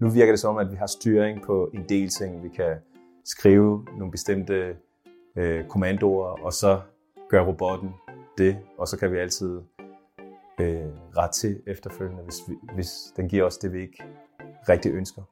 nu virker det som, at vi har styring på en del ting. Vi kan skrive nogle bestemte øh, kommandoer, og så gør robotten det, og så kan vi altid øh, ret til efterfølgende, hvis, vi, hvis den giver os det, vi ikke rigtig ønsker.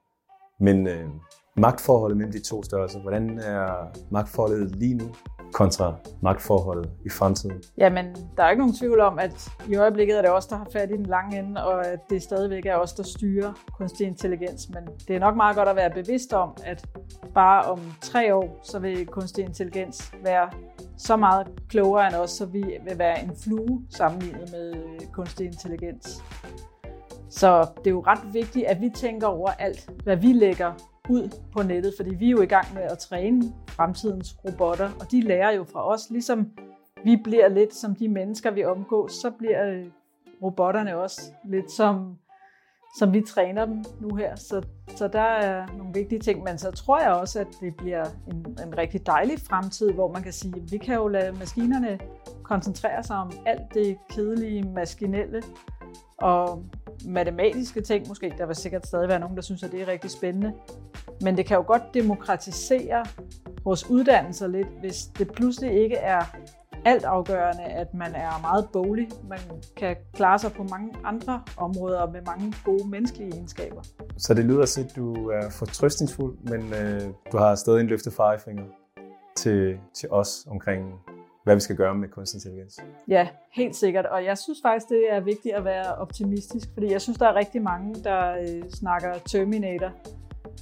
Men øh, magtforholdet mellem de to størrelser, hvordan er magtforholdet lige nu kontra magtforholdet i fremtiden? Jamen, der er ikke nogen tvivl om, at i øjeblikket er det os, der har fat i den lange ende, og at det stadigvæk er os, der styrer kunstig intelligens. Men det er nok meget godt at være bevidst om, at bare om tre år, så vil kunstig intelligens være så meget klogere end os, så vi vil være en flue sammenlignet med kunstig intelligens. Så det er jo ret vigtigt, at vi tænker over alt, hvad vi lægger ud på nettet, fordi vi er jo i gang med at træne fremtidens robotter, og de lærer jo fra os, ligesom vi bliver lidt som de mennesker, vi omgås, så bliver øh, robotterne også lidt som, som vi træner dem nu her. Så, så der er nogle vigtige ting, men så tror jeg også, at det bliver en, en rigtig dejlig fremtid, hvor man kan sige, at vi kan jo lade maskinerne koncentrere sig om alt det kedelige, maskinelle, og matematiske ting måske. Der vil sikkert stadig være nogen, der synes, at det er rigtig spændende. Men det kan jo godt demokratisere vores uddannelser lidt, hvis det pludselig ikke er alt afgørende, at man er meget boglig. Man kan klare sig på mange andre områder med mange gode menneskelige egenskaber. Så det lyder til, at du er fortrøstningsfuld, men øh, du har stadig en løftet firefinger til, til os omkring hvad vi skal gøre med kunstig intelligens. Ja, helt sikkert. Og jeg synes faktisk, det er vigtigt at være optimistisk, fordi jeg synes, der er rigtig mange, der øh, snakker Terminator.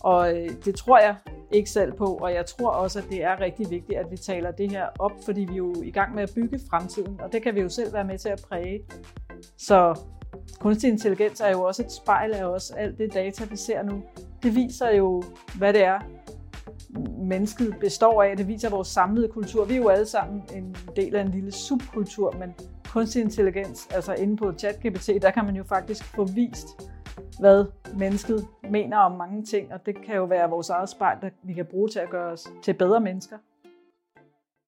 Og øh, det tror jeg ikke selv på, og jeg tror også, at det er rigtig vigtigt, at vi taler det her op, fordi vi er jo i gang med at bygge fremtiden, og det kan vi jo selv være med til at præge. Så kunstig intelligens er jo også et spejl af os. Alt det data, vi ser nu, det viser jo, hvad det er, mennesket består af. Det viser vores samlede kultur. Vi er jo alle sammen en del af en lille subkultur, men kunstig intelligens, altså inde på ChatGPT, der kan man jo faktisk få vist, hvad mennesket mener om mange ting, og det kan jo være vores eget spejl, der vi kan bruge til at gøre os til bedre mennesker.